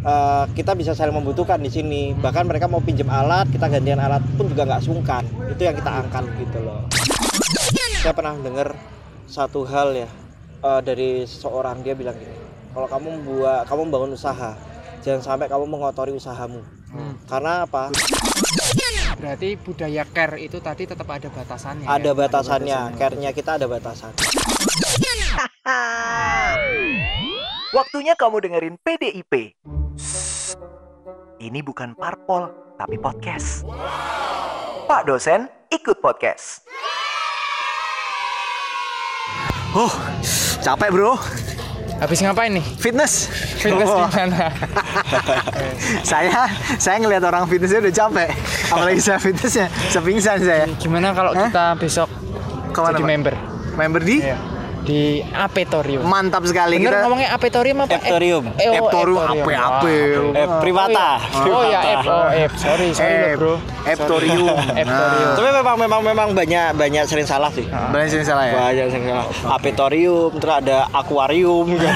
eh, kita bisa saling membutuhkan di sini bahkan mereka mau pinjam alat kita gantian alat pun juga nggak sungkan itu yang kita angkat gitu loh saya pernah dengar satu hal ya eh, dari seorang dia bilang gini kalau kamu membuat kamu membangun usaha jangan sampai kamu mengotori usahamu Hmm. karena apa Berarti budaya care itu tadi tetap ada batasannya. ada ya? batasannya care-nya kita ada batasan Waktunya kamu dengerin PDIP. Ini bukan parpol, tapi podcast. Pak dosen ikut podcast. Oh, capek bro. Habis ngapain nih? Fitness. Fitness Oh, gimana? saya saya ngelihat orang fitnessnya udah capek. Apalagi saya fitnessnya, sepingsan saya. Gimana kalau Hah? kita besok Ke mana, jadi member? Member di Iya. Di Apetorium. mantap sekali Bener kita. ngomongnya Apetorium apa? Eptorium. Eh, oh, Eptorium, Eptorium. ape, Wah, ape. eh Privata Oh ya, Ep, oh Ep. Sorry, sorry loh, Ep- bro. Eptorium. Eptorium. tapi memang memang memang banyak banyak sering salah sih Nah, Benar sih salah ya. banyak sering salah apetorium terus ada akuarium gitu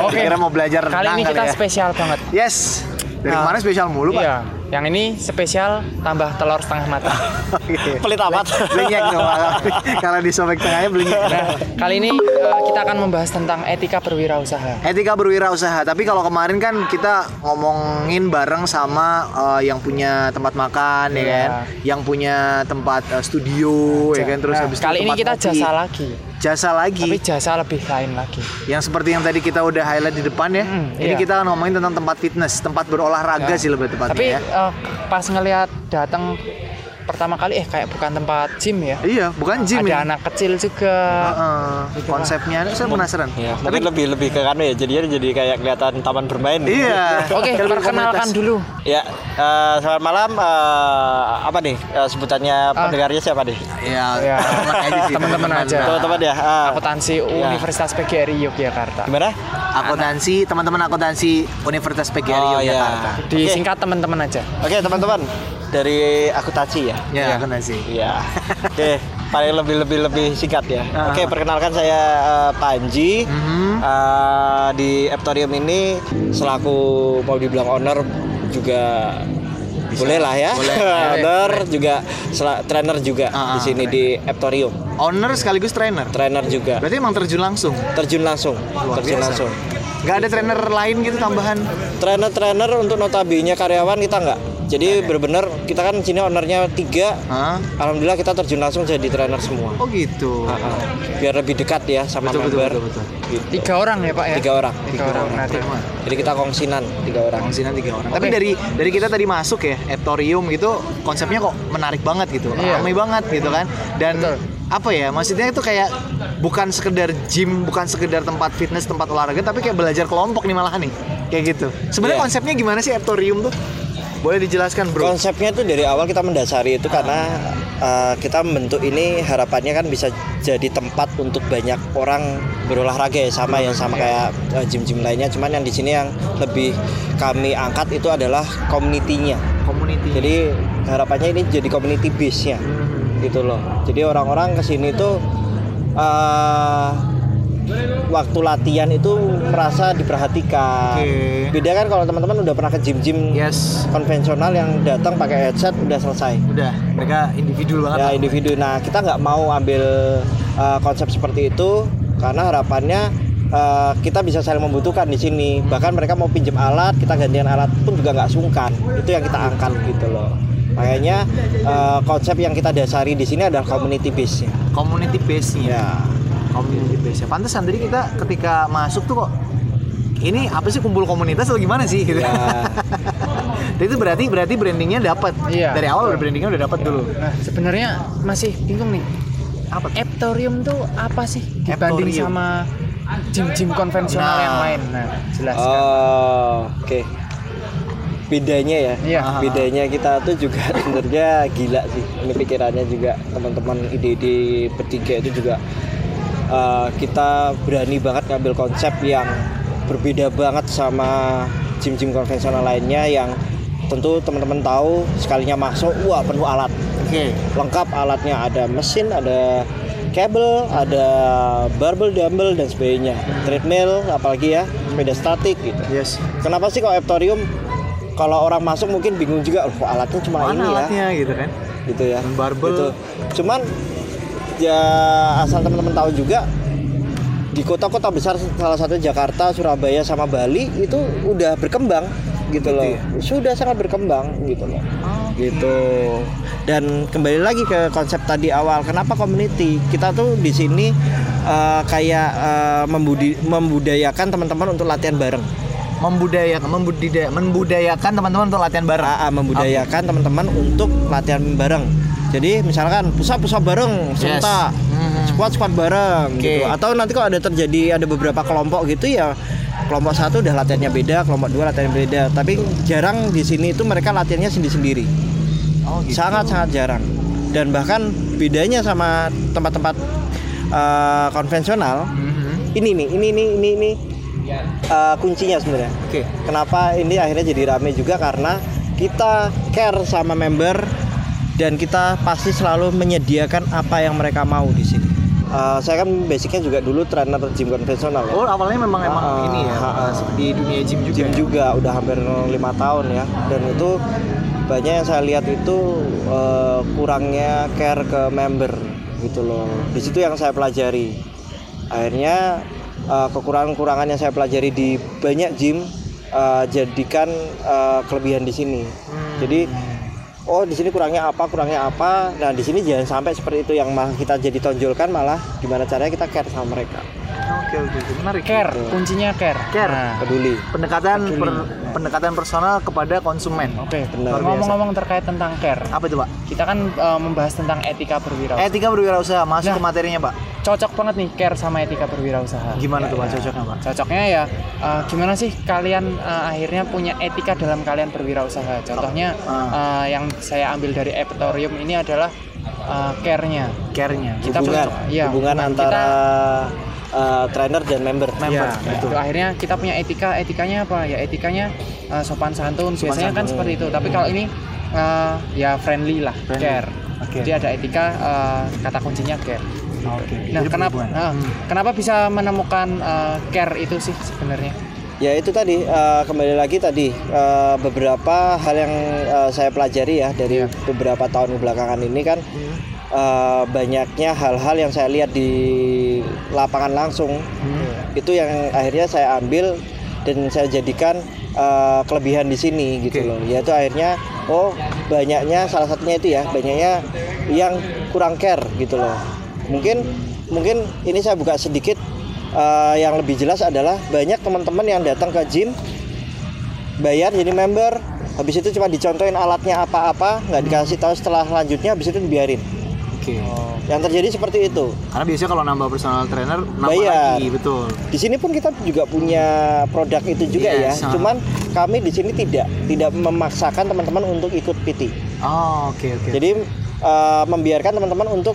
Oke. Kira mau belajar Kali ini kali kita ya. spesial banget. Yes. Dari Nah. kemarin spesial mulu, Pak. Iya. Yang ini spesial tambah telur setengah matang. Oke. pelit amat Belinyek dong. kalau- disobek tengahnya belinyek. Nah, kali ini eh, kita akan membahas tentang etika berwirausaha. Etika berwirausaha. Tapi kalau kemarin kan kita ngomongin bareng sama eh, yang punya tempat makan ya Iya. kan, yang punya tempat eh, studio ya kan, terus Nah, habis itu kali ini tempat kita kopi. jasa lagi. Jasa lagi. Tapi jasa lebih lain lagi. Yang seperti yang tadi kita udah highlight di depan ya. Hmm, ini iya. kita akan ngomongin tentang tempat fitness, tempat berolahraga Ya. sih lebih tepatnya Tapi ya. eh, pas ngelihat datang pertama kali eh kayak bukan tempat gym ya. Iya, bukan gym Ada ya. anak kecil juga. Heeh. Gitu, konsepnya saya penasaran. ya mungkin lebih lebih ke kan ya jadinya jadi kayak kelihatan taman bermain Iya. Oke, lebih perkenalkan komunitas. dulu. ya eh, selamat malam eh, apa nih eh, sebutannya pendengarnya siapa nih Iya, Ya, sih, teman-teman aja. teman-teman ya ah. Akuntansi Universitas PGRI Yogyakarta. gimana Akuntansi, teman-teman akuntansi Universitas PGRI Oh, iya. Yogyakarta. Disingkat teman-teman aja. oke teman-teman dari akuntansi ya Ya, Iya. akuntansi. Iya. Oke, paling lebih lebih lebih singkat ya. Ah. Oke, perkenalkan saya eh, Panji. Mhm. Eh, di Eptorium ini selaku mau dibilang owner juga boleh lah ya. Boleh. owner juga sela- trainer juga Ah, di sini di Eptorium. Owner sekaligus trainer. Trainer juga. Berarti emang terjun langsung. Terjun langsung. Luar terjun biasa. langsung. Gak ada trainer lain gitu tambahan. Trainer-trainer untuk notabene karyawan kita nggak. Jadi benar-benar kita kan sini ownernya tiga. Hah? Alhamdulillah kita terjun langsung jadi trainer semua. Oh gitu. Ah, ah. biar lebih dekat ya sama Betul, betul, member betul, betul. Gitu. Tiga orang ya Pak ya? tiga orang Tiga orang. Nanti. Keren banget. jadi kita kongsinan tiga orang Kongsinan tiga orang. Oke. Tapi dari dari kita tadi masuk ya, Eptorium gitu konsepnya kok menarik banget gitu. Iya. Ramai banget gitu kan. Dan Betul. Apa ya? Maksudnya itu kayak bukan sekedar gym, bukan sekedar tempat fitness, tempat olahraga, tapi kayak belajar kelompok nih malahan nih. Kayak gitu. Sebenarnya Iya. konsepnya gimana sih Eptorium tuh? Boleh dijelaskan, Bro? konsepnya itu dari awal kita mendasari itu karena uh, kita membentuk ini harapannya kan bisa jadi tempat untuk banyak orang berolahraga ya sama ya sama kayak uh, gym-gym lainnya cuman yang di sini yang lebih kami angkat itu adalah community-nya Community. jadi harapannya ini jadi community base-nya gitu loh. Jadi orang-orang ke sini tuh uh, waktu latihan itu merasa diperhatikan. Oke. beda kan kalau teman-teman udah pernah ke gym-gym Yes. konvensional yang datang pakai headset udah selesai. Udah, mereka individu banget. ya individu. Nah kita nggak mau ambil uh, konsep seperti itu karena harapannya uh, kita bisa saling membutuhkan di sini. Bahkan mereka mau pinjam alat kita gantian alat pun juga nggak sungkan. Itu yang kita angkat gitu loh makanya uh, konsep yang kita dasari di sini adalah community base nya Community base-nya. ya Community base-nya. Pantesan tadi kita ketika masuk tuh kok ini apa sih kumpul komunitas atau gimana sih gitu. ya itu berarti berarti brandingnya dapat. Iya. Dari awal brandingnya udah dapat dulu. Nah, sebenarnya masih bingung nih. Apa? tuh? Eptorium tuh apa sih dibanding Eptorium. sama gym-gym konvensional Nah. yang lain? Nah, jelaskan. Oh, oke. Bedanya ya. Iya. Bedanya kita tuh juga sebenarnya gila sih. Ini pikirannya juga teman-teman ide-ide bertiga itu juga eh, kita berani banget ngambil konsep yang berbeda banget sama gym-gym konvensional lainnya yang tentu teman-teman tahu sekalinya masuk wah penuh alat Oke. lengkap alatnya ada mesin ada kabel ada barbell dumbbell dan sebagainya treadmill apalagi ya sepeda statik gitu. Yes. Kenapa sih kalau Eptorium kalau orang masuk mungkin bingung juga, loh alatnya cuma Mana ini ya, alatnya gitu kan? gitu ya. Barbel. Gitu. Cuman ya asal teman-teman tahu juga di kota-kota besar salah satu Jakarta, Surabaya sama Bali itu udah berkembang gitu loh. ya? Sudah sangat berkembang gitu loh. Gitu. Dan kembali lagi ke konsep tadi awal, kenapa community? Kita tuh di sini eh, kayak eh, membudi- membudayakan teman-teman untuk latihan bareng. Membudayakan, membudidaya, membudayakan teman-teman untuk latihan bareng. AA membudayakan teman-teman untuk latihan bareng. Jadi misalkan pusat-pusat bareng, Yes. serta Mhm. squad-squad bareng Oke. gitu. Atau nanti kalau ada terjadi ada beberapa kelompok gitu ya kelompok satu udah latihannya beda, kelompok dua latihannya beda. Tapi jarang di sini itu mereka latihannya sendiri-sendiri. Oh, gitu. Sangat-sangat jarang. Dan bahkan bedanya sama tempat-tempat eh, konvensional, Mhm. ini nih, ini nih, ini ini eh, kuncinya sebenarnya. Oke. Kenapa ini akhirnya jadi rame juga karena kita care sama member dan kita pasti selalu menyediakan apa yang mereka mau di sini. Eh, saya kan basicnya juga dulu trainer gym konvensional ya. Oh, awalnya memang emang Ah, ini ya, ah, ah. di dunia gym juga. Gym ya? juga udah hampir lima tahun ya dan itu banyak yang saya lihat itu eh, kurangnya care ke member gitu loh. Di situ yang saya pelajari. Akhirnya eh, kekurangan-kekurangan yang saya pelajari di banyak gym eh, jadikan eh, kelebihan di sini. Jadi oh di sini kurangnya apa, kurangnya apa. Nah, di sini jangan sampai seperti itu yang malah kita jadi tonjolkan malah gimana caranya kita care sama mereka. Oke, oke, oke. Menarik. Care, kuncinya care. Care. Nah, Peduli. Pendekatan Peduli. per- pendekatan personal kepada konsumen. Oke, Benar. ngomong-ngomong terkait tentang care, Apa itu, Pak? kita kan eh, membahas tentang etika berwirausaha. Etika berwirausaha masuk Nah. ke materinya, Pak. Cocok banget nih care sama etika berwirausaha. Gimana tuh, Pak? Cocoknya, Pak? Cocoknya ya, eh, gimana sih kalian eh, akhirnya punya etika dalam kalian berwirausaha? Contohnya Ah. eh, yang saya ambil dari Epitorium ini adalah eh, care-nya. Care-nya. Kita hubungan, iya, hubungan antara uh, trainer dan member. Member, Ya, betul. itu akhirnya kita punya etika. Etikanya apa? Ya etikanya eh, sopan santun. Sopan Biasanya kan santun. seperti itu. Tapi kalau ini eh, ya friendly lah, Friendly. care. Oke. Jadi ada etika. eh, kata kuncinya care. Oke. Nah, Jadi kenapa? nah, Hmm. kenapa bisa menemukan eh, care itu sih sebenarnya? Ya itu tadi uh, kembali lagi tadi uh, beberapa hal yang uh, saya pelajari ya dari Iya. beberapa tahun belakangan ini kan uh, banyaknya hal-hal yang saya lihat di lapangan langsung Hmm. itu yang akhirnya saya ambil dan saya jadikan uh, kelebihan di sini gitu loh. Yaitu akhirnya oh banyaknya salah satunya itu ya banyaknya yang kurang care gitu loh. Mungkin mungkin ini saya buka sedikit uh, yang lebih jelas adalah banyak teman-teman yang datang ke gym bayar jadi member habis itu cuma dicontohin alatnya apa-apa nggak dikasih tahu setelah lanjutnya habis itu dibiarin Oke. yang terjadi seperti itu Karena biasanya kalau nambah personal trainer nambah Bayar. lagi, betul. di sini pun kita juga punya produk itu juga Yes, ya ah. cuman kami di sini tidak tidak memaksakan teman-teman untuk ikut PT Oh, oke oke. jadi uh, membiarkan teman-teman untuk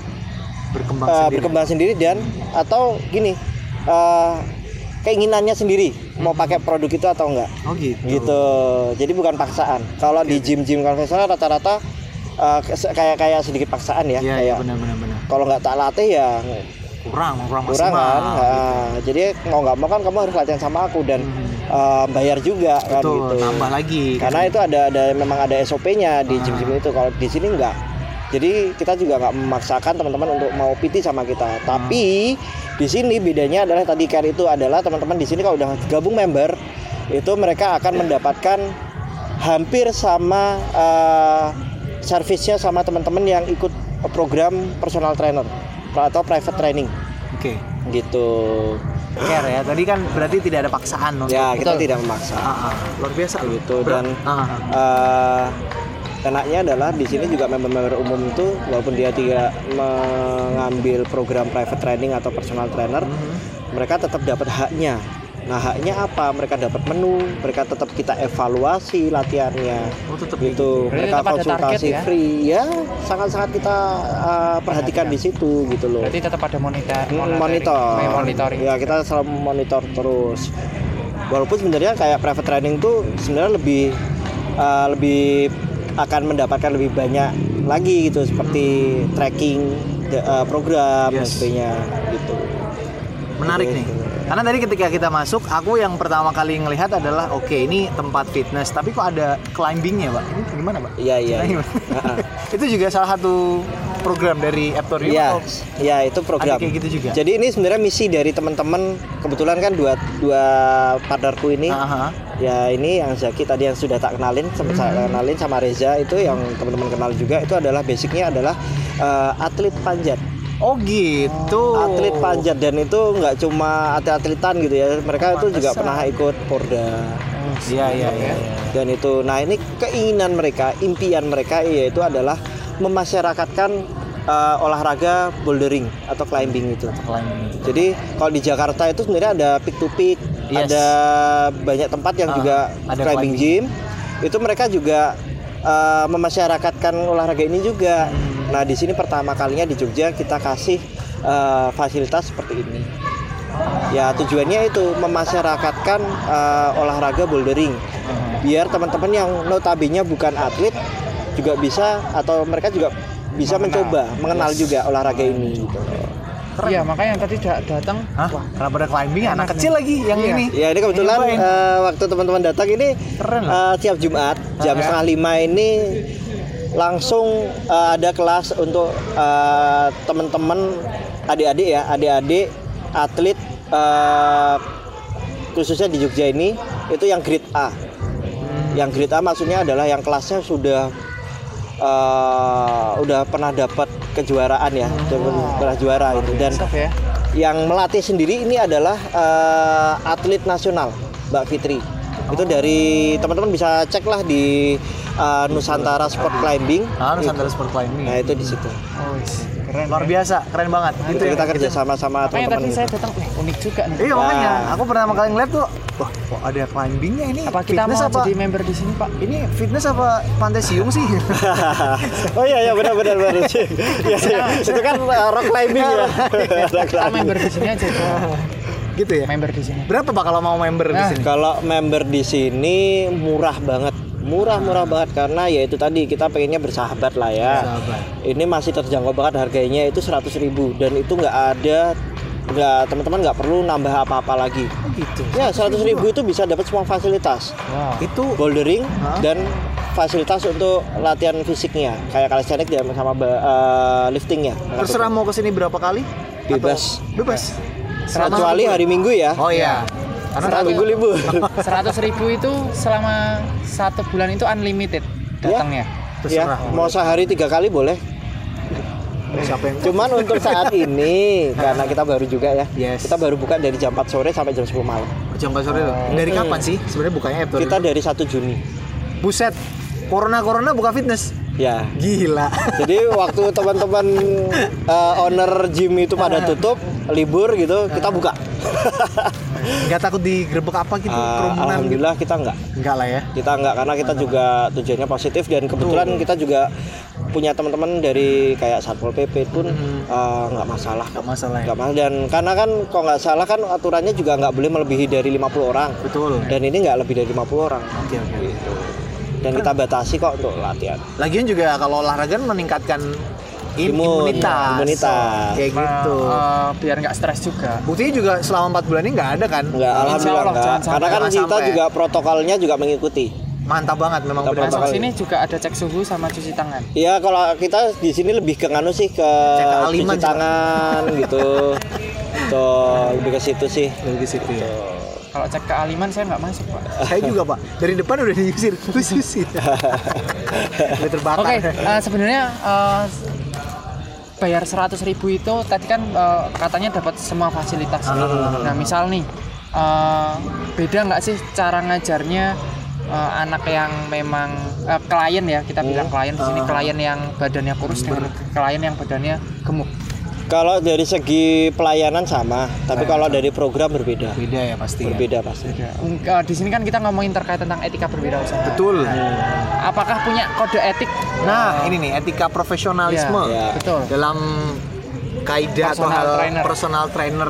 berkembang uh, sendiri. berkembang sendiri dan atau gini uh, keinginannya sendiri mau pakai produk itu atau enggak. Oh gitu. gitu. Jadi bukan paksaan. Kalau di gym-gym konvensional rata-rata uh, kayak kayak sedikit paksaan ya Iya, iya kayak benar benar benar. kalau nggak tak latih ya Kurang, kurang kurang kan? Nah, jadi mau nggak mau kan kamu harus latihan sama aku dan uh, bayar juga kan Betul, gitu. tambah lagi. karena itu ada ada memang ada SOP-nya di Ah. gym-gym itu. Kalau di sini enggak jadi kita juga nggak memaksakan teman-teman untuk mau PT sama kita tapi di sini bedanya adalah tadi care itu adalah teman-teman di sini kalau udah gabung member itu mereka akan mendapatkan hampir sama uh, servisnya sama teman-teman yang ikut program personal trainer atau private training Oke. gitu Care ya. Tadi kan berarti tidak ada paksaan untuk ya kita Betul. tidak memaksa Ah, ah. luar biasa loh. gitu dan ah, ah. eh, enaknya adalah di sini juga member-member umum itu walaupun dia tidak mengambil program private training atau personal trainer Mhm. mereka tetap dapat haknya. Nah haknya apa? Mereka dapat menu mereka tetap kita evaluasi latihannya. Oh, tetap gitu. Mereka tetap konsultasi ya? free. Ya sangat-sangat kita uh, perhatikan di situ gitu loh. Berarti tetap ada monitor, Mm, monitor. monitoring. ya kita selalu monitor terus. Walaupun sebenarnya kayak private training tuh sebenarnya lebih uh, lebih akan mendapatkan lebih banyak lagi gitu seperti tracking de- uh, program dan Yes. sebagainya gitu Menarik nih. Karena tadi ketika kita masuk, aku yang pertama kali ngelihat adalah oke ini tempat fitness, tapi kok ada climbingnya, pak? Ini gimana, pak? Iya iya. Iya. itu juga salah satu program dari Aptorium Iya, atau ya itu program. Ada kayak gitu juga? Jadi ini sebenarnya misi dari teman-teman. Kebetulan kan dua dua partnerku ini. Aha. Ya ini yang Zaki tadi yang sudah tak kenalin, saya Hmm. kenalin sama Reza itu yang teman-teman kenal juga itu adalah basicnya adalah eh, atlet panjat. Oh gitu. Atlet panjat dan itu nggak cuma atlet-atletan gitu ya. Mereka itu juga pernah ikut Porda. Iya iya iya. Dan itu, nah ini keinginan mereka, impian mereka yaitu adalah memasyarakatkan eh, olahraga bouldering atau climbing itu. Climbing. Jadi kalau di Jakarta itu sebenarnya ada peak to peak, Yes. ada banyak tempat yang Ah, juga ada climbing, gym. Itu mereka juga eh, memasyarakatkan olahraga ini juga. Hmm. Nah di sini pertama kalinya di Jogja kita kasih eh, fasilitas seperti ini. Ya tujuannya itu memasyarakatkan eh, olahraga bouldering biar teman-teman yang notabene bukan atlet juga bisa atau mereka juga bisa mencoba mengenal juga olahraga ini gitu. Iya, makanya yang tadi da- datang Hah? wah, Kenapa ada climbing? Anak Enak kecil nih. lagi yang Iya. ini. Ya ini kebetulan eh, waktu teman-teman datang ini Keren loh. eh, tiap Jumat jam Ah. setengah lima ini langsung eh, ada kelas untuk eh, teman-teman adik-adik ya adik-adik atlet eh, khususnya di Jogja ini itu yang grade A. Yang grade A maksudnya adalah yang kelasnya sudah eh, udah pernah dapat kejuaraan ya, sudah pernah juara itu dan ya. yang melatih sendiri ini adalah eh, atlet nasional Mbak Fitri itu dari teman-teman bisa cek lah di eh, Nusantara Sport Climbing Ah, Itu. Nusantara Sport Climbing. nah itu di situ Oh, keren. Luar ya. biasa, keren banget. itu Itu kita yang- kerja sama sama teman-teman tadi saya datang, wah unik juga nih. Iya makanya, Nah. aku pertama kali ngeliat tuh, wah kok ada climbingnya ini. Apa kita fitness mau apa? jadi member di sini, Pak? Ini fitness apa pantai siung sih? oh iya iya benar benar benar ya, ya. itu kan eh, rock climbing ya Rock Kita member di sini aja, gitu ya. Member di sini. Berapa pak kalau mau member di Nah. sini? Kalau member di sini murah banget, murah-murah banget karena ya itu tadi kita pengennya bersahabat lah ya. Bersahabat. Ini masih terjangkau banget harganya itu 100.000 ribu dan itu nggak ada nggak teman-teman nggak perlu nambah apa-apa lagi. Oh gitu. Ya 100.000 ribu itu bisa dapat semua fasilitas, Wow. Itu bouldering Hah? dan fasilitas untuk latihan fisiknya kayak calisthenics dan sama eh, liftingnya. terserah mau ke sini berapa kali? Bebas. Atau- bebas. Kecuali hari Minggu ya. Oh iya. Karena libur. 100 ribu itu selama satu bulan itu unlimited datangnya. ya, terserah. mau sehari tiga kali boleh. Cuman untuk saat ini karena kita baru juga ya. Yes. Kita baru buka dari jam 4 sore sampai jam 10 malam. jam empat sore loh. Dari Hmm. kapan sih sebenarnya bukanya Aptorium? Kita dari 1 Juni. Buset. Corona corona buka fitness. Ya. Gila. Jadi waktu teman-teman eh, owner gym itu pada tutup, libur gitu, kita buka. Nggak takut digerebek apa gitu Ah, kerumunan gitu? Alhamdulillah kita enggak. Enggak lah ya. Kita enggak karena kita juga tujuannya positif dan kebetulan kita juga punya teman-teman dari kayak Satpol PP pun eh, nggak masalah. Nggak masalah ya. Nggak masalah dan karena kan kalau nggak salah kan aturannya juga nggak boleh melebihi dari 50 orang. Betul. Dan ini nggak lebih dari 50 orang. Oke oke. gitu. Dan kita batasi kok untuk latihan. Lagian juga kalau olahraga kan meningkatkan Imun, imunitas. imunitas. Kayak gitu. Eh, biar nggak stres juga. Buktinya juga selama 4 bulan ini nggak ada kan? Enggak, Insya alhamdulillah Allah, enggak. Karena kan kita sampai. juga protokolnya juga mengikuti. Mantap banget memang benar. Masuk Protokol. sini juga ada cek suhu sama cuci tangan. Iya, kalau kita di sini lebih ke nganu sih ke Cek ke cuci juga. tangan gitu. Tuh, lebih ke situ sih. Dari situ ya. Kalau cek ke Aliman saya nggak masuk, Pak. Saya juga pak. Dari depan udah diusir, diusir. udah terbakar. Oke, eh, sebenarnya eh, bayar 100.000 ribu itu tadi kan eh, katanya dapat semua fasilitas. Nah, misal nih eh, beda nggak sih cara ngajarnya eh, anak yang memang eh, klien ya kita bilang klien di sini klien yang badannya kurus dengan klien yang badannya gemuk. Kalau dari segi pelayanan sama, tapi kalau dari program berbeda. Beda ya pasti. ya. Berbeda pasti. Mm, eh, di sini kan kita ngomongin terkait tentang etika berwirausaha. Betul. Apakah punya kode etik? Nah, ini nih etika profesionalisme Iya, betul. dalam kaidah atau Personal hal trainer. personal trainer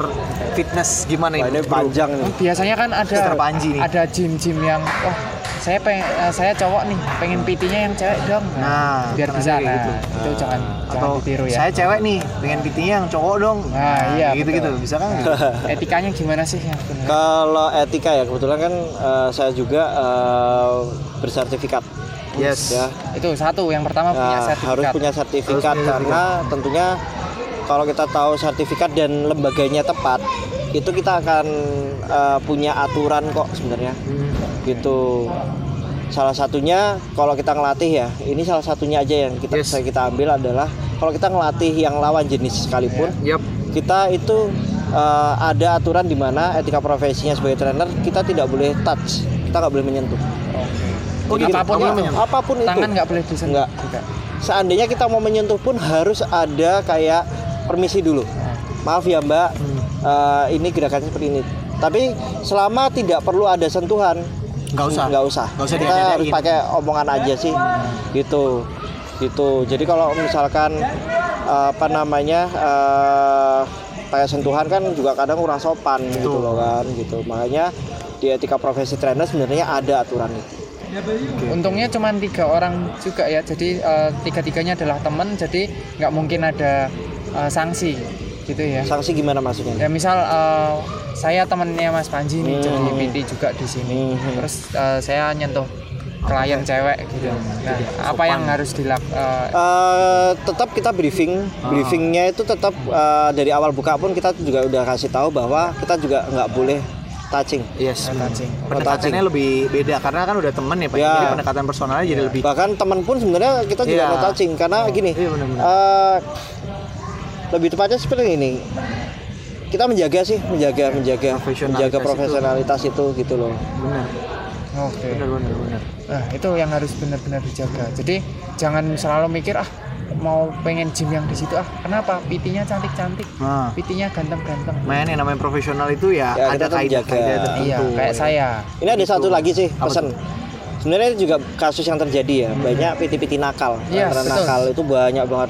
fitness gimana ini? ini panjang nih. Biasanya kan ada Mister Panji nih. ada gym-gym yang wah saya pengen eh, saya cowok nih pengen PT-nya yang cewek dong Nah, biar bisa nah, gitu? itu jangan jangan Atau ditiru ya saya cewek nih, pengen PT-nya yang cowok dong. Nah, iya, gitu gitu, betul. bisa kan? gitu? etikanya gimana sih Kalau etika ya kebetulan kan eh, saya juga eh, bersertifikat. Yes. Ya, itu satu yang pertama punya Nah, sertifikat harus punya sertifikat Harus punya karena tentunya kalau kita tahu sertifikat dan lembaganya tepat, itu kita akan eh, punya aturan kok sebenarnya. Hmm. Gitu. Salah satunya kalau kita ngelatih ya, ini salah satunya aja yang kita Yes. bisa kita ambil adalah kalau kita ngelatih yang lawan jenis sekalipun, Yap. kita itu eh, ada aturan di mana etika profesinya sebagai trainer kita tidak boleh touch, kita nggak boleh menyentuh. Oh, Jadi apa pun apa pun, itu. apa pun itu. tangan nggak boleh disentuh Nggak. Seandainya kita mau menyentuh pun harus ada kayak permisi dulu. Maaf ya Mbak, eh, ini gerakannya seperti ini. Tapi selama tidak perlu ada sentuhan, Nggak usah. nggak usah. Nggak usah kita harus pakai omongan aja sih, gitu, gitu. Jadi kalau misalkan eh, apa namanya eh, pakai sentuhan kan juga kadang kurang sopan gitu Betul. loh kan, gitu. Makanya di etika profesi trainer sebenarnya ada aturan itu. untungnya cuma tiga orang juga ya jadi eh, tiga-tiganya adalah teman jadi nggak mungkin ada eh, sanksi gitu ya Sanksi gimana maksudnya? ya misal eh, saya temannya Mas Panji nih Hmm. jadi PT juga di sini Hmm. terus eh, saya nyentuh klien cewek gitu nah apa yang harus dilakukan Eh, tetap kita briefing, briefingnya itu tetap eh, dari awal buka pun kita juga udah kasih tahu bahwa kita juga nggak boleh touching. Yes. touching Pendekatannya lebih beda karena kan udah temen ya Pak. Ya. Jadi pendekatan personalnya jadi lebih Bahkan teman pun sebenarnya kita juga no touching karena gini, Iya, benar-benar. eh, lebih tepatnya seperti ini. Kita menjaga sih, menjaga, menjaga, Profesionalitas menjaga itu. profesionalitas itu, gitu loh. benar. oke Benar benar benar. nah itu yang harus benar-benar dijaga jadi jangan selalu mikir ah mau pengen gym yang di situ ah kenapa PT-nya cantik-cantik Nah, PT-nya ganteng-ganteng main yang namanya profesional itu ya, Ya, ada tertentu. iya kayak saya Ini ada satu lagi sih pesan. Sebenarnya itu juga kasus yang terjadi ya. Banyak piti-piti nakal. Iya, Karena betul. nakal itu banyak banget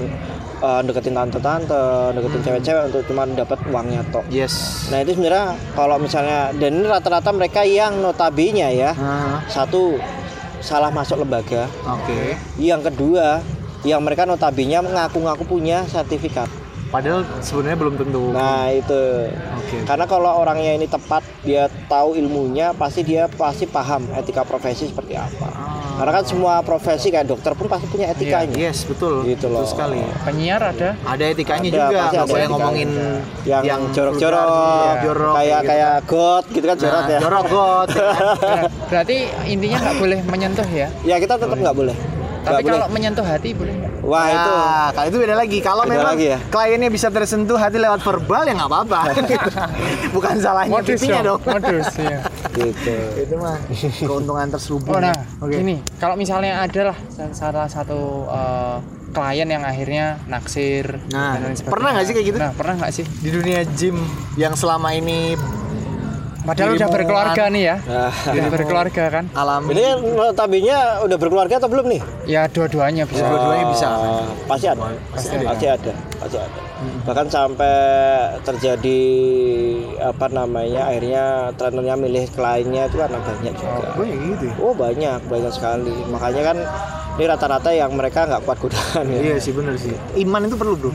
eh, deketin tante-tante, deketin cewek-cewek untuk cuma dapat uangnya tok. Yes. Nah itu sebenarnya kalau misalnya dan ini rata-rata mereka yang notabene ya Nah, satu salah masuk lembaga, oke. yang kedua yang mereka notabene ngaku-ngaku punya sertifikat. Padahal sebenarnya belum tentu. Nah itu Oke. karena kalau orangnya ini tepat dia tahu ilmunya pasti dia pasti paham etika profesi seperti apa. Ah. Karena kan semua profesi kayak dokter pun pasti punya etikanya. Yes, betul. Gitu betul loh. sekali. penyiar ada Ada etikanya Ada, juga, pasti nggak ada boleh ngomongin Yang jorok-jorok, vulgar, iya, jorok, kayak gitu. kayak god gitu kan jorok Nah, ya. jorok got. ya kan? Nah, berarti intinya nggak boleh menyentuh ya Ya kita tetap nggak boleh. Tapi Nggak boleh. kalau menyentuh hati boleh nggak? wah itu Nah, kalau itu beda lagi. Kalau Beda memang lagi ya? kliennya bisa tersentuh hati lewat verbal ya nggak apa-apa. Bukan salahnya pipinya dong. modus ya gitu. itu mah keuntungan terselubung. oh nah Oke. gini kalau misalnya ada lah sa- salah satu eh, klien yang akhirnya naksir Nah, dan lain sebagainya. pernah nggak sih kayak gitu? nah pernah nggak sih Di dunia gym yang selama ini padahal udah berkeluarga nih ya Nah, udah berkeluarga kan alami ini notabene udah berkeluarga atau belum nih? ya dua-duanya bisa Dua-duanya bisa. Ah, pasti ada. Pasti Pasti ada. Pasti ada. Bahkan sampai terjadi apa namanya akhirnya trenernya milih kliennya itu karena banyak juga. Oh ya gitu ya? Oh banyak banyak sekali. Makanya kan ini rata-rata yang mereka nggak kuat godaan ya. Iya sih bener sih. Iman itu perlu bro.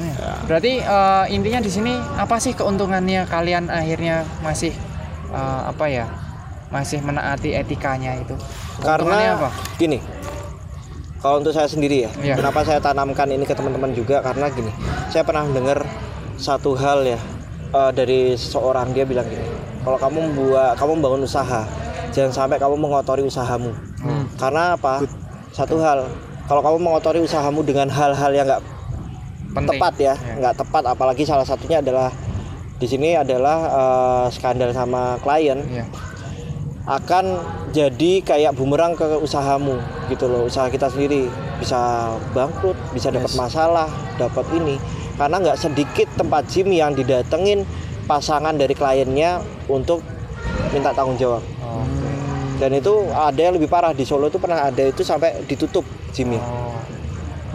Berarti eh, intinya di sini apa sih keuntungannya kalian akhirnya masih eh, apa ya? Masih menaati etikanya itu. Karena apa? gini. Kalau untuk saya sendiri ya, Iya. kenapa saya tanamkan ini ke teman-teman juga karena gini. Saya pernah dengar satu hal ya eh, dari seseorang dia bilang gini. Kalau kamu membuat kamu membangun usaha, jangan sampai kamu mengotori usahamu. Hmm. Karena apa? Satu hal, kalau kamu mengotori usahamu dengan hal-hal yang nggak tepat ya, Ya. nggak tepat. Apalagi salah satunya adalah di sini adalah eh, skandal sama klien Iya. akan jadi kayak bumerang ke usahamu gitu loh usaha kita sendiri bisa bangkrut bisa dapat Yes. masalah dapat ini karena nggak sedikit tempat gym yang didatengin pasangan dari kliennya untuk minta tanggung jawab Oh. dan itu ada yang lebih parah di Solo itu pernah ada itu sampai ditutup gymnya Oh.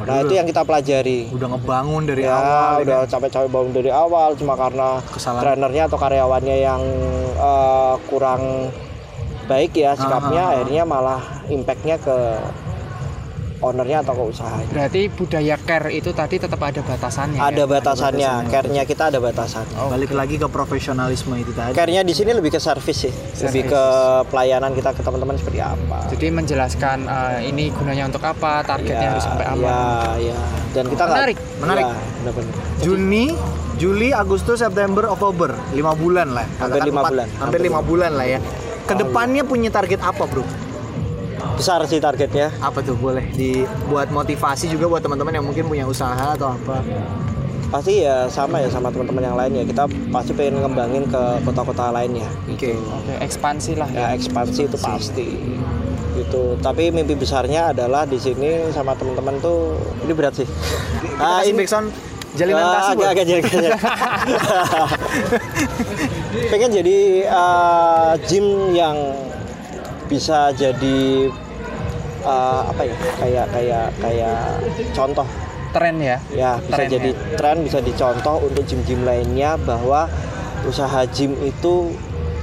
Nah itu yang kita pelajari udah ngebangun dari ya awal udah ya. capek-capek bangun dari awal cuma karena Kesalahan. trenernya atau karyawannya yang eh, kurang baik ya sikapnya Ah. akhirnya malah impactnya ke ownernya atau ke usaha Berarti budaya care itu tadi tetap ada batasannya. ada ya? batasannya care-nya kita ada batasan Balik lagi ke profesionalisme itu tadi. care-nya di sini lebih ke service sih lebih ke pelayanan kita ke teman-teman seperti apa Jadi menjelaskan eh, ini gunanya untuk apa, targetnya harus sampai apa. ya ya dan kita nggak- Menarik, menarik. Ya, benar-benar. Juni, Juli, Agustus, September, Oktober, lima bulan lah. Hampir lima bulan. Hampir Hampir lima bulan lah ya. Ke depannya punya target apa bro? Besar sih targetnya. Apa tuh boleh dibuat motivasi juga buat teman-teman yang mungkin punya usaha atau apa? pasti ya sama ya sama teman-teman yang lain ya. Kita pasti pengen ngembangin ke kota-kota lainnya. Oke. Oke, ekspansi lah ya. Ya. ekspansi itu pasti. Gitu. Tapi mimpi besarnya adalah di sini sama teman-teman tuh ini berat sih. Ah, ini backsound jalinan Ah, kasih agak, boleh? agak jadi pengen jadi uh, gym yang bisa jadi uh, apa ya kayak kayak kayak contoh Tren ya. ya bisa Tren jadi ya. tren bisa dicontoh untuk gym-gym lainnya bahwa usaha gym itu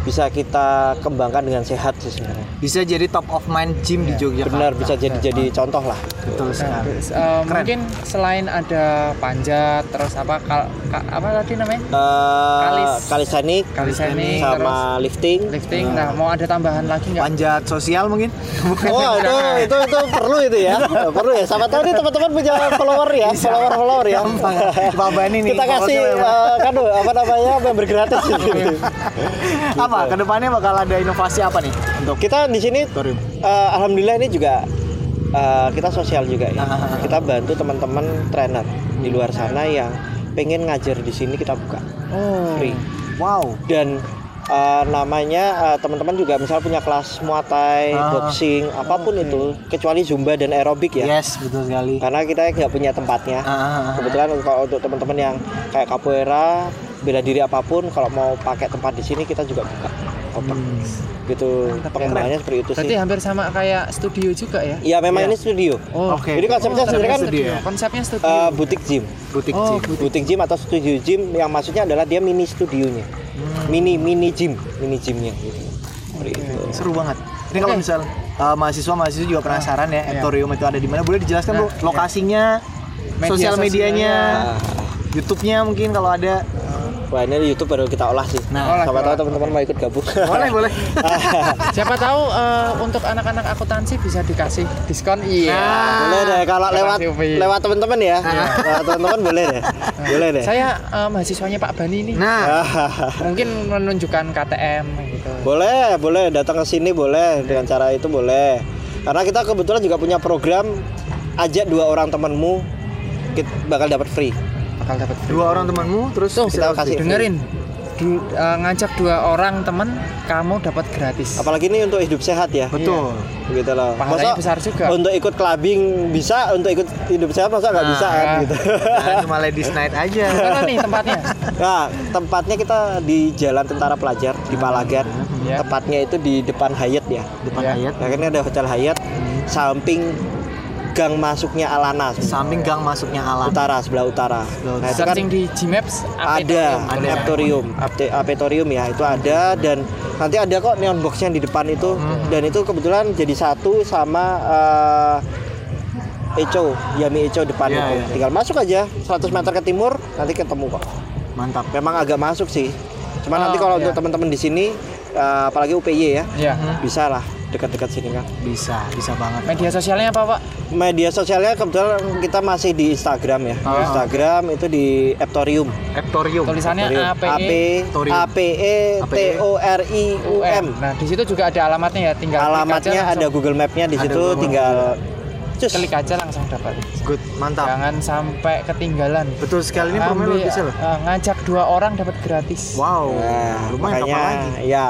bisa kita kembangkan dengan sehat sih sebenarnya Bisa jadi top of mind gym di Yogyakarta. benar bisa jadi jadi contoh lah Betul Nah, sekali. eh, mungkin selain ada panjat terus apa kal- ka- apa tadi namanya? Eh, Kalis. kalisanik Kalisanik, sama lifting Lifting. Nah, mau ada tambahan lagi nggak? Panjat sosial mungkin? Oh itu itu itu perlu itu ya perlu ya. Sama tahu nih teman-teman punya follower ya, follower follower ya. Pak Bani nih, Kita kasih eh, kan apa namanya member gratis. gitu. apa? Ke depannya bakal ada inovasi apa nih untuk Kita di sini eh, alhamdulillah ini juga eh, kita sosial juga ya. Ah. Kita bantu teman-teman trainer di luar sana yang pengen ngajar di sini kita buka Oh. free Wow. dan eh, namanya eh, teman-teman juga misal punya kelas muay thai, Ah. boxing, apa pun itu kecuali zumba dan aerobik ya. Yes, betul sekali. karena kita nggak punya tempatnya Ah, ah, ah. kebetulan kalau untuk teman-teman yang kayak capoeira bela diri apa pun kalau mau pakai tempat di sini kita juga buka open gitu pengembangannya seperti itu Berarti sih hampir sama kayak studio juga ya? ya memang ini studio Oh. Oke. jadi konsepnya Oh, sebenarnya kan studio. ya? Konsepnya studio. eh, butik gym Butik Oh, gym. butik gym atau studio gym yang maksudnya adalah dia mini studionya mini mini gym mini gymnya gitu seperti itu Seru banget. Ini kalau Oke. misal uh, mahasiswa mahasiswa juga penasaran ya, Iya. Etorium itu ada di mana? Boleh dijelaskan Nah, bro? iya. Lokasinya, Media sosial medianya, Nah, YouTube-nya mungkin kalau ada. Wah ini di YouTube baru kita olah sih. Nah, sama olah. tahu teman-teman mau ikut gabung. Boleh boleh. Siapa tahu eh, untuk anak-anak akuntansi bisa dikasih diskon. Iya. boleh deh. Kalau lewat lewat teman-teman ya. Lewat teman-teman boleh deh. Boleh deh. Saya eh, mahasiswanya Pak Bani nih. Nah, Mungkin menunjukkan KTM gitu. boleh boleh. Datang ke sini boleh. Dengan cara itu boleh. Karena kita kebetulan juga punya program ajak dua orang temanmu kita bakal dapat free Bakal dapat free. dua orang temanmu terus Tuh, kita kasih dengerin. Du- eh, ngajak dua orang temen kamu dapat gratis. apalagi ini untuk hidup sehat ya Betul. gitu loh Pahalanya Masa besar juga. untuk ikut clubbing bisa untuk ikut hidup sehat masa nggak Nah, bisa kan ya. gitu Nah, cuma ladies night aja. Mana nih tempatnya? nah tempatnya kita di Jalan Tentara Pelajar di Palagan Ya. tepatnya itu di depan Hyatt ya Depan Iya. ayat. nah, ini ada hotel Hyatt samping gang masuknya Alana Samping gang masuknya alam. utara sebelah utara nah itu kan di Gmaps ada Aptorium. Aptorium ya itu ada dan nanti ada kok neon boxnya di depan itu dan itu kebetulan jadi satu sama eh, Echo Yami Echo depan Iya, itu iya. tinggal masuk aja 100 meter ke timur nanti ketemu kok Mantap. memang agak masuk sih cuma Oh, nanti kalau iya. untuk teman-teman di sini eh, apalagi UPY ya Iya. bisa lah dekat-dekat sini kan Bisa, bisa banget. Media sosialnya apa, Pak? media sosialnya kebetulan kita masih di Instagram ya Oh. Instagram itu di Aptorium Eptorium. Tulisannya Torium. APE AP Torium. A P E T O R I U M. Nah, di situ juga ada alamatnya ya, tinggal klik aja Alamatnya langsung. ada Google Map-nya di situ Google tinggal cus. klik aja langsung dapat. Good, mantap. Jangan sampai ketinggalan. Betul sekali ini promo Ambil, biasa loh. eh, ngajak dua orang dapat gratis. Wow. Nah, Lumayan makanya apa lagi? ya.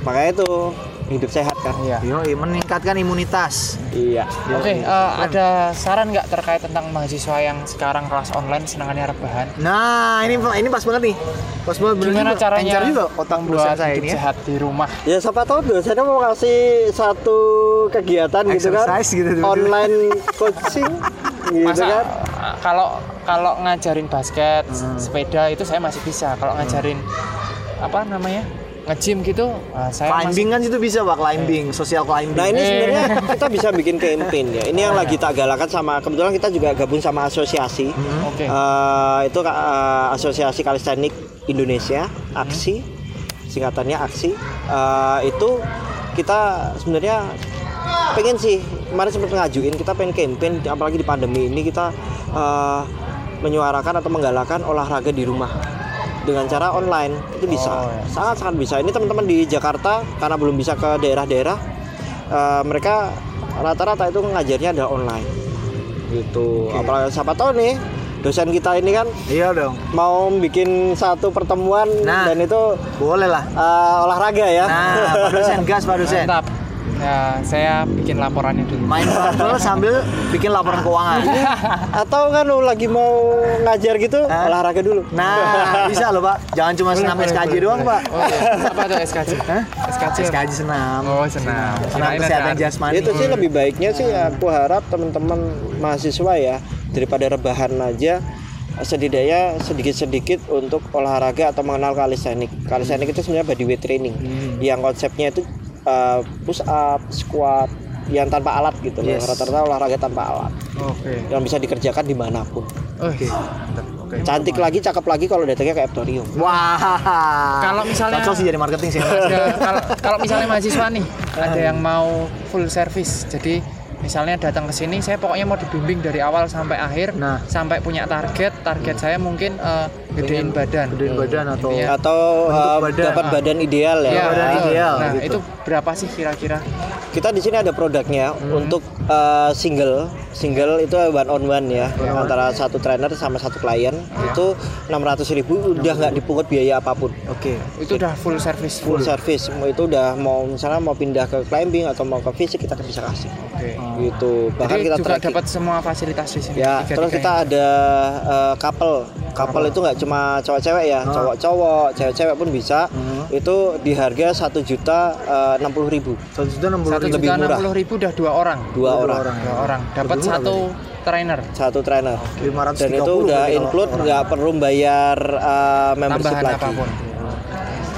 Makanya itu hidup sehat kan. Iya. Yoi, meningkatkan imunitas. Iya. Oke, eh, ada saran nggak terkait tentang mahasiswa yang sekarang kelas online senangannya rebahan? Nah, ini ini pas banget nih. Pas banget bener Gimana juga. caranya juga otak dosen buat saya hidup ini ya. sehat di rumah? Ya siapa tahu dosennya mau kasih satu kegiatan gitu kan. Exercise gitu, tiba-tiba. Online coaching gitu Masa kan. eh, kalau kalau ngajarin basket, Hmm. sepeda itu saya masih bisa. Kalau ngajarin apa namanya? Nge-gym gitu, uh, saya Climbing kan situ bisa pak, climbing, social climbing. Nah ini Eh. sebenarnya kita bisa bikin campaign ya. Ini yang lagi tak galakan sama kebetulan kita juga gabung sama asosiasi. masih- Oke. Eh, itu eh, asosiasi kalistenik Indonesia, aksi singkatannya aksi. Eh, itu kita sebenarnya pengen sih kemarin sempat ngajuin kita pengen campaign apalagi di pandemi ini kita eh, menyuarakan atau menggalakkan olahraga di rumah dengan cara online itu bisa Oh, ya. sangat sangat bisa ini teman-teman di Jakarta karena belum bisa ke daerah-daerah eh, mereka rata-rata itu ngajarnya adalah online gitu apalagi siapa tahu nih dosen kita ini kan Iya dong. mau bikin satu pertemuan Nah. dan itu Boleh lah. eh, olahraga ya Nah, Pak dosen gas Pak dosen. Mantap. Ya, saya bikin laporannya dulu. Main virtual sambil bikin laporan keuangan. atau kan lu lagi mau ngajar gitu Hah? olahraga dulu Nah, bisa loh Pak. Jangan cuma senam Boleh, SKJ boleh, doang boleh. Pak. Oh, iya. Apa tuh SKJ? Hah? SKJ. SKJ senam. Oh, senam. Senam Kirain kesehatan jasmani. itu sih lebih baiknya sih aku harap teman-teman mahasiswa ya daripada rebahan aja setidaknya sedikit-sedikit untuk olahraga atau mengenal kalistenik. Kalistenik itu sebenarnya bodyweight training yang konsepnya itu uh, push up, squat, yang tanpa alat gitu loh. Yes. Rata-rata olahraga tanpa alat Oke. yang bisa dikerjakan di mana pun. Oke. Mantap. Oke. Cantik lagi, cakep lagi kalau datangnya ke Eptorium. Wah. Kalau misalnya- cocok sih jadi marketing sih. Kalau kalau misalnya mahasiswa nih ada yang mau full service jadi misalnya datang ke sini saya pokoknya mau dibimbing dari awal sampai akhir Nah. sampai punya target target saya mungkin eh, gedein badan Gedein badan atau Intinya- Atau uh, badan. dapat badan ideal ya. Iya, badan betul. ideal, nah gitu. itu berapa sih kira-kira Kita di sini ada produknya untuk uh, single, single itu one on one ya antara satu trainer sama satu klien itu 600.000 ribu udah nggak dipungut biaya apa pun. Oke. itu udah full service Full service Mau itu udah mau misalnya mau pindah ke climbing atau mau ke fisik kita bisa kasih oke gitu. Bahkan jadi kita juga tracking. dapat semua fasilitas di sini Ya, tiga-tiganya. terus kita ada uh, couple. Couple itu nggak cuma cowok-cewek ya, cowok-cowok, cewek-cewek pun bisa. Itu di harga satu juta eh, enam puluh ribu. Satu juta enam puluh ribu. lebih murah. ribu udah dua orang Dua Dua orang, orang. dua orang dapat Murah satu trainer satu trainer. Ratus Dan itu udah include nggak perlu bayar uh, membership tambahan lagi. apa pun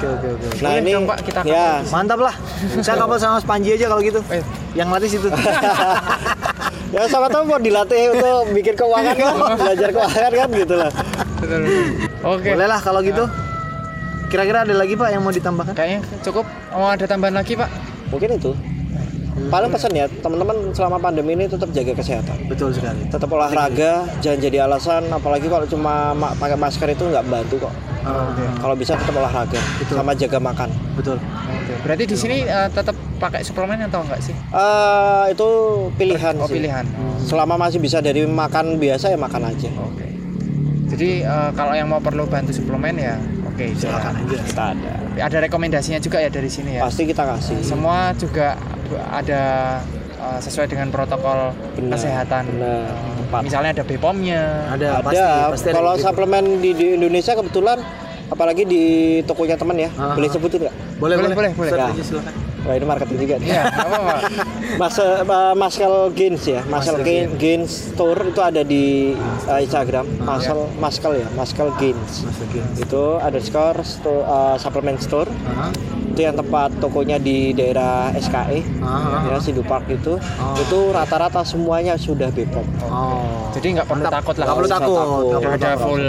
Oke oke oke. Nah ini dong, Pak, kita ya Mantap lah. Saya kapal sama Mas Panji aja kalau gitu. Eh. Yang latih situ. ya sama tahu mau dilatih untuk bikin keuangan kan, belajar keuangan kan gitu lah. Betul. oke Boleh lah kalau gitu. Kira-kira ada lagi Pak yang mau ditambahkan? kayaknya cukup mau ada tambahan lagi pak Mungkin itu. Paling pesan ya teman-teman selama pandemi ini tetap jaga kesehatan. Betul sekali. Tetap olahraga, jangan jadi alasan. Apalagi kalau cuma ma- pakai masker itu nggak bantu kok. Oke. Kalau bisa tetap olahraga, sama jaga makan. Betul. Oke, berarti di sini eh, tetap pakai suplemen atau enggak sih? Eh itu pilihan Oh, sih. pilihan. Selama masih bisa dari makan biasa ya makan aja. Oke. Jadi eh, kalau yang mau perlu bantu suplemen ya, oke silakan. aja. Kita ada. Ada rekomendasinya juga ya dari sini ya. Pasti kita kasih. Semua juga ada eh, sesuai dengan protokol Benar, kesehatan. benar, tepat. misalnya ada BPOM-nya. Ada, ada. pasti pasti ada Kalau suplemen di, di Indonesia kebetulan apalagi di tokonya teman ya. Ah. Boleh sebutin nggak? Boleh Boleh, boleh boleh, boleh. Ya. Wah ini marketing juga nih. Iya, apa-apa. Mas uh, Maskel Gains ya, Maskel Maskel Gains, Gains Store itu ada di uh, Instagram, Maskel Maskel ya, Maskel Gains. Masuk Gains. Itu ada store, store uh, supplement store. Aha. Itu yang tempat tokonya di daerah SKE, Aha. ya Sidu Park itu. Oh. Itu rata-rata semuanya sudah Bepom. Oh. Jadi nggak perlu takut lah. Nggak perlu takut. takut. ada full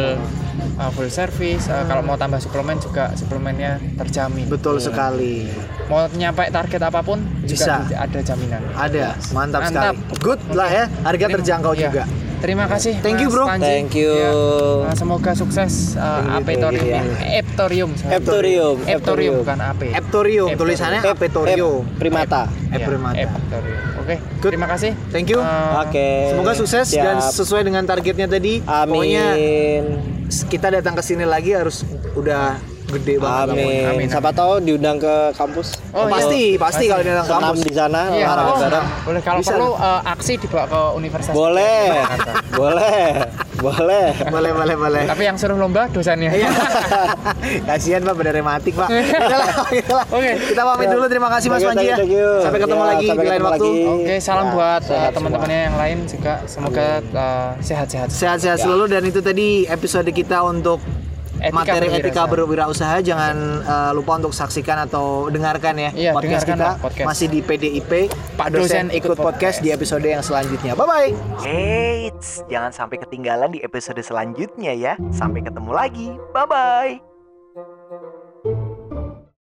uh, full service. Uh, Kalau mau tambah suplemen juga suplemennya terjamin. Betul sekali. Mau nyampe target apa pun Bisa. juga ada jaminan. Ada, mantap, Mantap. sekali. Good lah ya, harga terjangkau iya. juga. Terima kasih. Thank you, bro. Panji. Thank you. Iya. Uh, semoga sukses uh, Apetorium. ya. Eptorium. Eptorium, Eptorium bukan AP. Eptorium, tulisannya Ep- Apetorium. Ep- Primata. Iya, Eprimata. Eptorium. Oke. Good. Terima kasih. Thank you. Uh, Oke. Semoga sukses Siap. dan sesuai dengan targetnya tadi. Pokoknya Amin. kita datang ke sini lagi harus udah gede banget. Amin. Amin. Siapa tahu diundang ke kampus. Oh, Oh, pasti, pasti kalau datang Senam kampus. di sana Iya, olahraga oh, bareng. boleh kalau Bisa. perlu uh, aksi dibawa ke universitas. Boleh. boleh. Boleh. Boleh, boleh, boleh. Tapi yang suruh lomba dosennya. Iya. Kasihan Pak pada rematik Pak. Yaudahlah. Oke. Kita pamit dulu. Terima kasih Mas Panji ya. Sampai ketemu Ya, lagi sampai di lain waktu. Oke, salam Ya, buat uh, sehat teman-temannya yang lain juga. Semoga uh, sehat-sehat. Sehat-sehat Ya. selalu dan itu tadi episode kita untuk Etika materi etika berwirausaha. berwirausaha jangan eh, lupa untuk saksikan atau dengarkan ya Iya, podcast dengarkan kita lah podcast. masih di PDIP Pak dosen ikut podcast podcast. di episode yang selanjutnya bye bye Eits, jangan sampai ketinggalan di episode selanjutnya ya. Sampai ketemu lagi. Bye-bye.